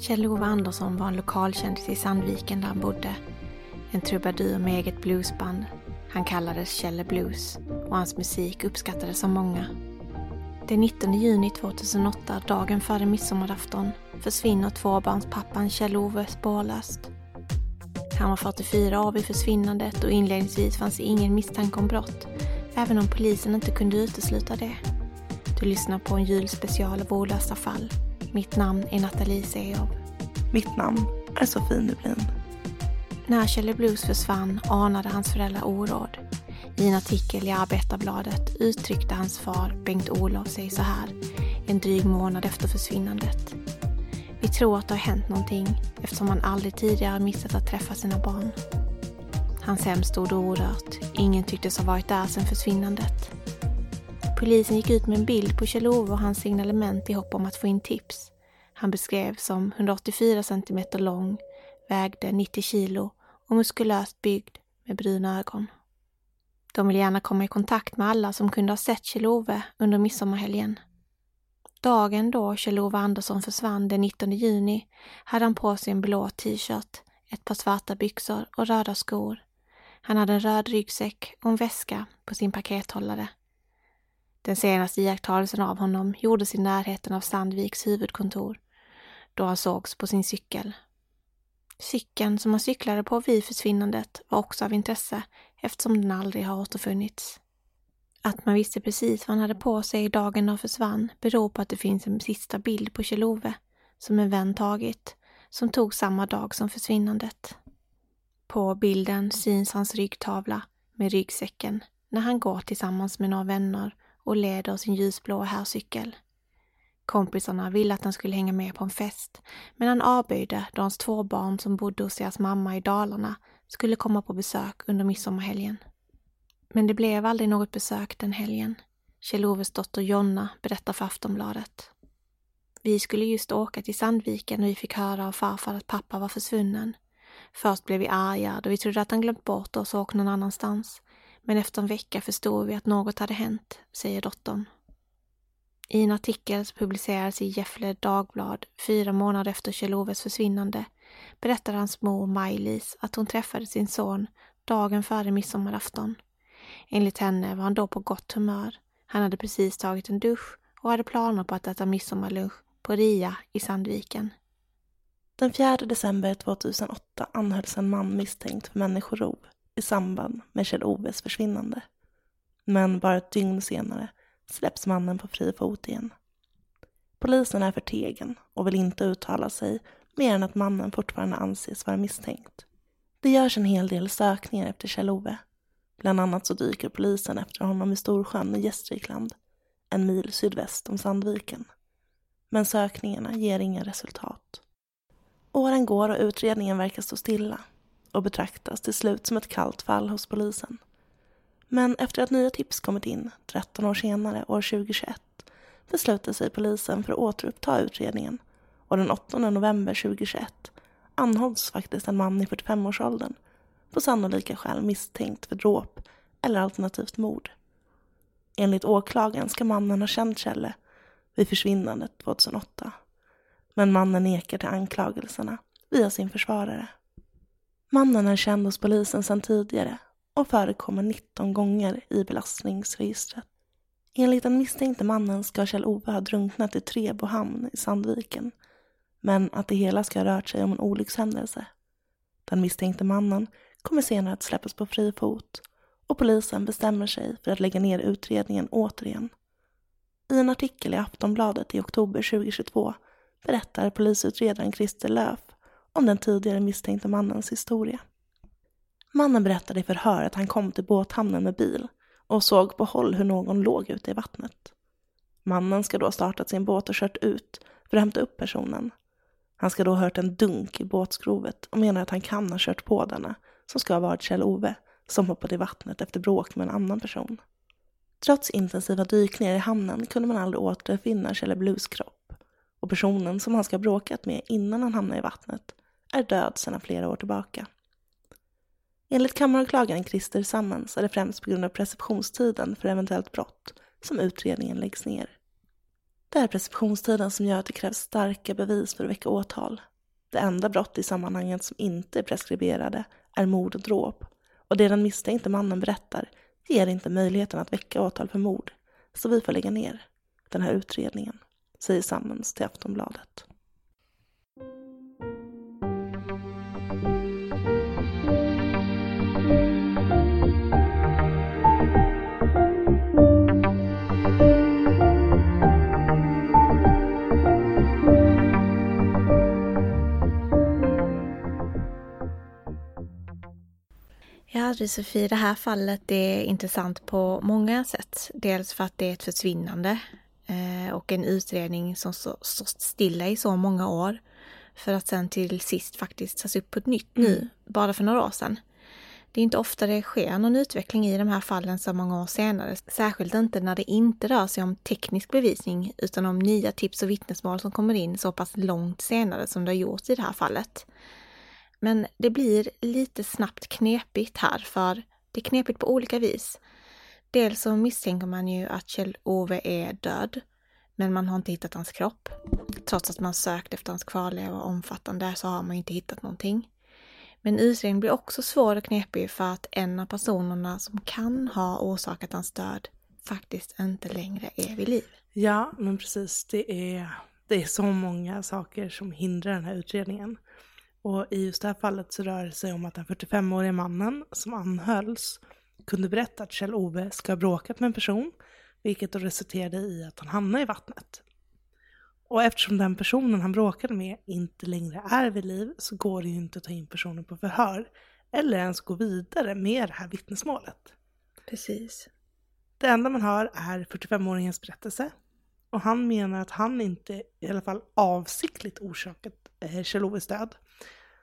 Kjell-Ove Andersson var en lokalkändis i Sandviken där han bodde. En trubadur med eget bluesband. Han kallades Kjelle Blues och hans musik uppskattades av många. Den 19 juni 2008, dagen före midsommarafton, försvinner tvåbarnspappan Kjell-Ove spårlöst. Han var 44 år vid försvinnandet och inledningsvis fanns ingen misstanke om brott, även om polisen inte kunde utesluta det. Du lyssnar på en julspecial av olösta fall. Mitt namn är Nathalie Sejow. Mitt namn är Sofie Nublin. När Kjelle Blues försvann anade hans föräldrar oråd. I en artikel i Arbetarbladet uttryckte hans far Bengt-Olof sig så här en dryg månad efter försvinnandet. Vi tror att det har hänt någonting eftersom han aldrig tidigare missat att träffa sina barn. Hans hem stod orört. Ingen tycktes ha varit där sedan försvinnandet. Polisen gick ut med en bild på Kjell-Ove och hans signalement i hopp om att få in tips. Han beskrevs som 184 cm lång, vägde 90 kilo och muskulöst byggd med bruna ögon. De ville gärna komma i kontakt med alla som kunde ha sett Kjell-Ove under midsommarhelgen. Dagen då Kjell-Ove Andersson försvann den 19 juni hade han på sig en blå t-shirt, ett par svarta byxor och röda skor. Han hade en röd ryggsäck och en väska på sin pakethållare. Den senaste iakttagelsen av honom gjordes i närheten av Sandviks huvudkontor, då han sågs på sin cykel. Cykeln som han cyklade på vid försvinnandet var också av intresse eftersom den aldrig har återfunnits. Att man visste precis vad han hade på sig dagen han försvann beror på att det finns en sista bild på Kjell-Ove som en vän tagit, som tog samma dag som försvinnandet. På bilden syns hans ryggtavla med ryggsäcken när han går tillsammans med några vänner och leder sin ljusblå herrcykel. Kompisarna ville att han skulle hänga med på en fest, men han avböjde då hans två barn som bodde hos deras mamma i Dalarna skulle komma på besök under midsommarhelgen. Men det blev aldrig något besök den helgen. Kjell-Oves dotter Jonna berättar för Aftonbladet. Vi skulle just åka till Sandviken och vi fick höra av farfar att pappa var försvunnen. Först blev vi arga då vi trodde att han glömt bort oss och åkt någon annanstans. Men efter en vecka förstod vi att något hade hänt, säger dottern. I en artikel som publicerades i Gefle Dagblad fyra månader efter Kjell-Oves försvinnande berättar hans mor Maj-Lis att hon träffade sin son dagen före midsommarafton. Enligt henne var han då på gott humör. Han hade precis tagit en dusch och hade planer på att äta midsommarlunch på Ria i Sandviken. Den 4 december 2008 anhölls en man misstänkt för människorov i samband med Kjell-Oves försvinnande. Men bara ett dygn senare släpps mannen på fri fot igen. Polisen är förtegen och vill inte uttala sig mer än att mannen fortfarande anses vara misstänkt. Det görs en hel del sökningar efter Kjell-Ove. Bland annat så dyker polisen efter honom i Storsjön i Gästrikland, en mil sydväst om Sandviken. Men sökningarna ger inga resultat. Åren går och utredningen verkar stå stilla och betraktas till slut som ett kallt fall hos polisen. Men efter att nya tips kommit in, 13 år senare, år 2021, beslutade sig polisen för att återuppta utredningen och den 8 november 2021 anhålls faktiskt en man i 45-årsåldern på sannolika skäl misstänkt för dråp eller alternativt mord. Enligt åklagaren ska mannen ha känt Kjelle vid försvinnandet 2008. Men mannen nekar till anklagelserna via sin försvarare. Mannen är känd hos polisen sedan tidigare och förekommer 19 gånger i belastningsregistret. Enligt den misstänkte mannen ska Kjell-Ove ha drunknat i Trebo hamn i Sandviken, men att det hela ska ha rört sig om en olyckshändelse. Den misstänkte mannen kommer senare att släppas på fri fot och polisen bestämmer sig för att lägga ner utredningen återigen. I en artikel i Aftonbladet i oktober 2022 berättar polisutredaren Christer Löf om den tidigare misstänkte mannens historia. Mannen berättade i förhör att han kom till båthamnen med bil och såg på håll hur någon låg ute i vattnet. Mannen ska då ha startat sin båt och kört ut för att hämta upp personen. Han ska då ha hört en dunk i båtskrovet och menar att han kan ha kört på denna, som ska ha varit Kjell-Ove, som hoppade i vattnet efter bråk med en annan person. Trots intensiva dykningar i hamnen kunde man aldrig återfinna Kjelle Blues kropp och personen som han ska ha bråkat med innan han hamnade i vattnet är död sedan flera år tillbaka. Enligt kammaråklagaren Christer Sammens är det främst på grund av preskriptionstiden för eventuellt brott som utredningen läggs ner. Det är preskriptionstiden som gör att det krävs starka bevis för att väcka åtal. Det enda brott i sammanhanget som inte är preskriberade är mord och dråp och det den misstänkte mannen berättar ger inte möjligheten att väcka åtal för mord, så vi får lägga ner den här utredningen, säger Sammens till Aftonbladet. Ja, du Sofie, det här fallet är intressant på många sätt. Dels för att det är ett försvinnande eh, och en utredning som stått stilla i så många år. För att sen till sist faktiskt tas upp på ett nytt nu, mm. bara för några år sedan. Det är inte ofta det sker någon utveckling i de här fallen så många år senare. Särskilt inte när det inte rör sig om teknisk bevisning utan om nya tips och vittnesmål som kommer in så pass långt senare som det har gjort i det här fallet. Men det blir lite snabbt knepigt här för det är knepigt på olika vis. Dels så misstänker man ju att Kjell-Ove är död, men man har inte hittat hans kropp. Trots att man sökt efter hans kvarlevor omfattande så har man inte hittat någonting. Men utredningen blir också svår och knepig för att en av personerna som kan ha orsakat hans död faktiskt inte längre är vid liv. Ja, men precis. Det är, det är så många saker som hindrar den här utredningen. Och i just det här fallet så rör det sig om att den 45-årige mannen som anhölls kunde berätta att Kjell-Ove ska ha bråkat med en person, vilket då resulterade i att han hamnade i vattnet. Och eftersom den personen han bråkade med inte längre är vid liv så går det ju inte att ta in personen på förhör eller ens gå vidare med det här vittnesmålet. Precis. Det enda man hör är 45-åringens berättelse och han menar att han inte i alla fall avsiktligt orsakat eh, Kjell-Oves död.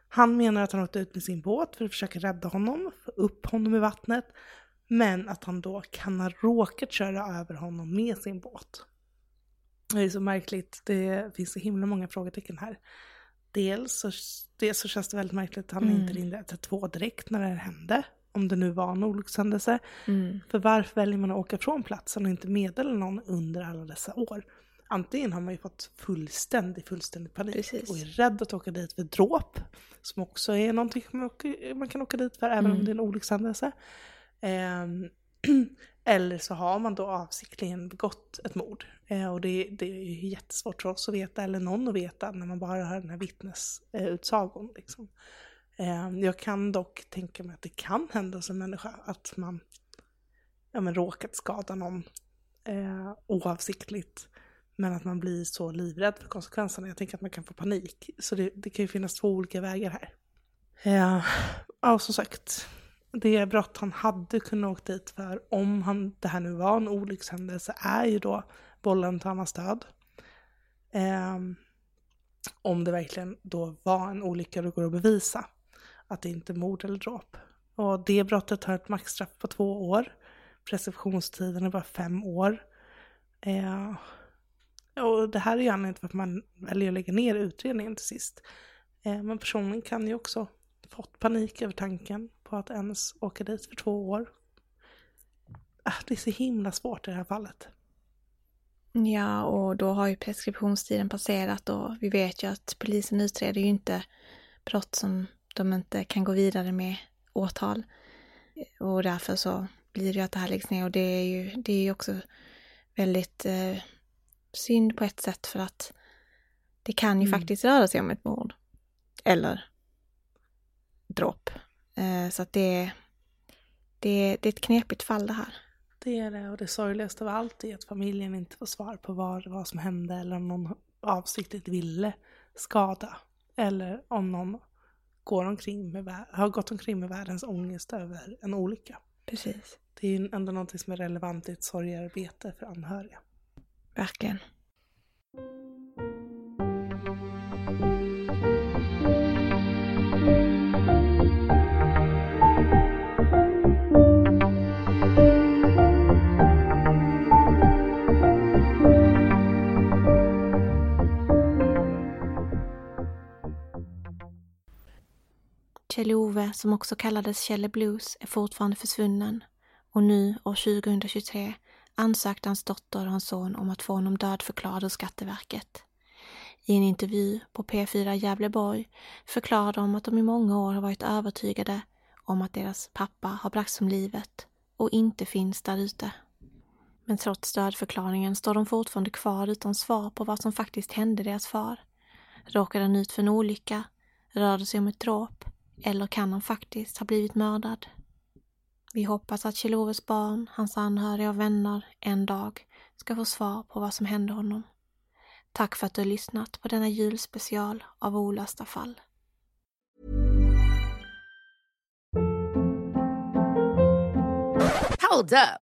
Han menar att han åkte ut med sin båt för att försöka rädda honom, få upp honom i vattnet, men att han då kan ha råkat köra över honom med sin båt. Det är så märkligt, det finns så himla många frågetecken här. Dels så, dels så känns det väldigt märkligt att han mm. inte ringde 112 direkt när det hände, om det nu var en olyckshändelse. Mm. För varför väljer man att åka från platsen och inte meddela någon under alla dessa år? Antingen har man ju fått fullständig, fullständig panik Precis. och är rädd att åka dit för dråp, som också är någonting man, kan åka dit för även mm. om det är en olyckshändelse. Eh, eller så har man då avsiktligen begått ett mord. Eh, och det, det, är ju jättesvårt för oss att veta, eller någon att veta, när man bara hör den här vittnesutsagon. Liksom. Eh, jag kan dock tänka mig att det kan hända som människa att man ja, men råkat skada någon eh, oavsiktligt men att man blir så livrädd för konsekvenserna. Jag tänker att man kan få panik. Så det, det kan ju finnas två olika vägar här. Ja, ja som sagt. Det brott han hade kunnat åka dit för om han, det här nu var en olyckshändelse är ju då bollen till annans död. Eh, om det verkligen då var en olycka och det går att bevisa att det inte är mord eller dråp. Och det brottet har ett maxstraff på två år. preskriptionstiden är bara fem år. Eh, och det här är ju anledningen till varför man väljer att lägga ner utredningen till sist. Eh, men personen kan ju också fått panik över tanken på att ens åka dit för två år. Ah, det är så himla svårt i det här fallet. Ja, och då har ju preskriptionstiden passerat och vi vet ju att polisen utreder ju inte brott som de inte kan gå vidare med åtal. Och därför så blir det ju att det här läggs ner och det är ju, det är ju också väldigt eh, synd på ett sätt för att det kan ju mm. faktiskt röra sig om ett mord. Eller dråp. Eh, så att det, det, det är ett knepigt fall det här. Det är det och det sorgligaste av allt är att familjen inte får svar på vad var som hände eller om någon avsiktligt ville skada. Eller om någon går omkring med, har gått omkring med världens ångest över en olycka. Precis. Det är ju ändå något som är relevant i ett sorgearbete för anhöriga. Verkligen. Kjell-Ove, som också kallades Kjelle Blues, är fortfarande försvunnen och nu, år 2023, ansökte hans dotter och hans son om att få honom dödförklarad hos Skatteverket. I en intervju på P4 Gävleborg förklarar de att de i många år har varit övertygade om att deras pappa har bragts om livet och inte finns där ute. Men trots dödförklaringen står de fortfarande kvar utan svar på vad som faktiskt hände deras far. Råkade han ut för en olycka? Rör det sig om ett dråp? Eller kan han faktiskt ha blivit mördad? Vi hoppas att Kjell-Oves barn, hans anhöriga och vänner en dag ska få svar på vad som hände honom. Tack för att du har lyssnat på denna julspecial av Olösta fall. Hold up.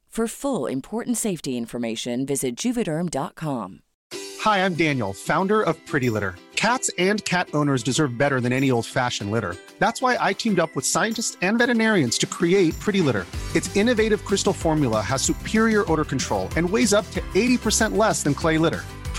For full important safety information, visit juvederm.com. Hi, I'm Daniel, founder of Pretty Litter. Cats and cat owners deserve better than any old fashioned litter. That's why I teamed up with scientists and veterinarians to create Pretty Litter. Its innovative crystal formula has superior odor control and weighs up to 80% less than clay litter.